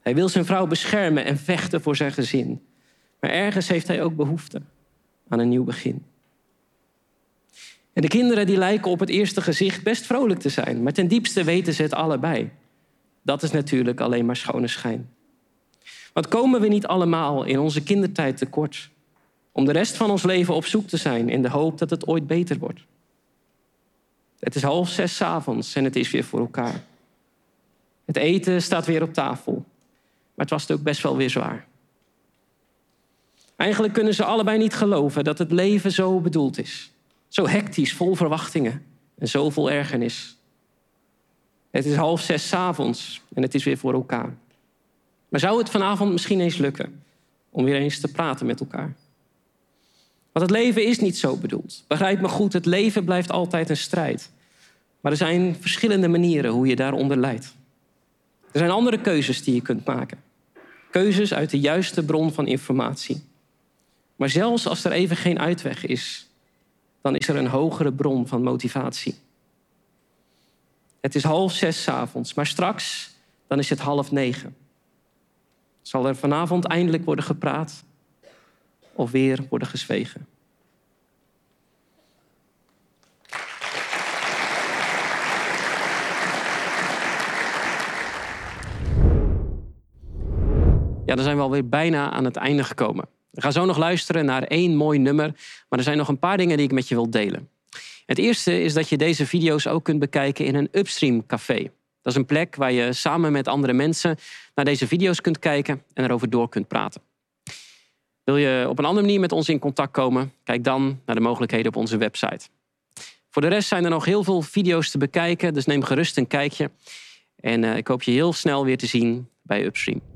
Hij wil zijn vrouw beschermen en vechten voor zijn gezin. Maar ergens heeft hij ook behoefte aan een nieuw begin. En de kinderen die lijken op het eerste gezicht best vrolijk te zijn, maar ten diepste weten ze het allebei. Dat is natuurlijk alleen maar schone schijn. Want komen we niet allemaal in onze kindertijd tekort om de rest van ons leven op zoek te zijn in de hoop dat het ooit beter wordt? Het is half zes avonds en het is weer voor elkaar. Het eten staat weer op tafel, maar het was ook best wel weer zwaar. Eigenlijk kunnen ze allebei niet geloven dat het leven zo bedoeld is. Zo hectisch, vol verwachtingen en zoveel ergernis. Het is half zes avonds en het is weer voor elkaar. Maar zou het vanavond misschien eens lukken om weer eens te praten met elkaar? Want het leven is niet zo bedoeld. Begrijp me goed, het leven blijft altijd een strijd. Maar er zijn verschillende manieren hoe je daaronder leidt. Er zijn andere keuzes die je kunt maken. Keuzes uit de juiste bron van informatie. Maar zelfs als er even geen uitweg is, dan is er een hogere bron van motivatie. Het is half zes avonds, maar straks dan is het half negen. Zal er vanavond eindelijk worden gepraat of weer worden gezwegen? Ja, dan zijn we alweer bijna aan het einde gekomen. We gaan zo nog luisteren naar één mooi nummer, maar er zijn nog een paar dingen die ik met je wil delen. Het eerste is dat je deze video's ook kunt bekijken in een Upstream café. Dat is een plek waar je samen met andere mensen naar deze video's kunt kijken en erover door kunt praten. Wil je op een andere manier met ons in contact komen? Kijk dan naar de mogelijkheden op onze website. Voor de rest zijn er nog heel veel video's te bekijken, dus neem gerust een kijkje. En eh, ik hoop je heel snel weer te zien bij Upstream.